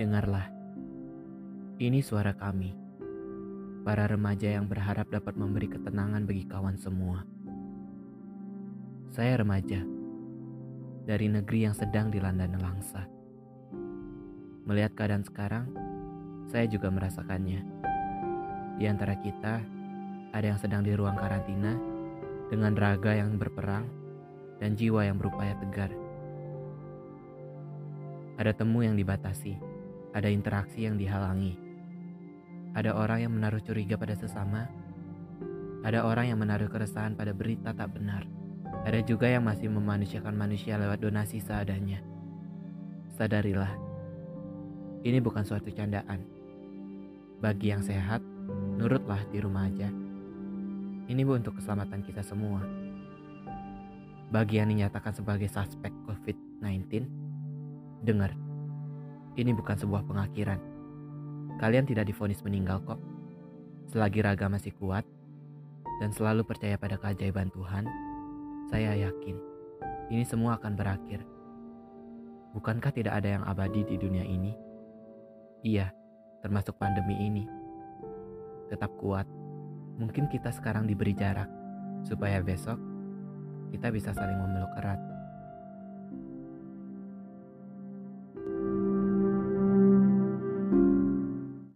Dengarlah, ini suara kami, para remaja yang berharap dapat memberi ketenangan bagi kawan semua. Saya remaja dari negeri yang sedang dilanda nelangsa. Melihat keadaan sekarang, saya juga merasakannya. Di antara kita, ada yang sedang di ruang karantina dengan raga yang berperang dan jiwa yang berupaya tegar. Ada temu yang dibatasi, ada interaksi yang dihalangi. Ada orang yang menaruh curiga pada sesama, ada orang yang menaruh keresahan pada berita tak benar. Ada juga yang masih memanusiakan manusia lewat donasi seadanya. Sadarilah, ini bukan suatu candaan. Bagi yang sehat, nurutlah di rumah aja. Ini bu untuk keselamatan kita semua. Bagi yang dinyatakan sebagai suspek COVID-19, dengar, ini bukan sebuah pengakhiran. Kalian tidak difonis meninggal kok. Selagi raga masih kuat dan selalu percaya pada keajaiban Tuhan, saya yakin ini semua akan berakhir. Bukankah tidak ada yang abadi di dunia ini? Iya, termasuk pandemi ini. Tetap kuat. Mungkin kita sekarang diberi jarak supaya besok kita bisa saling memeluk erat.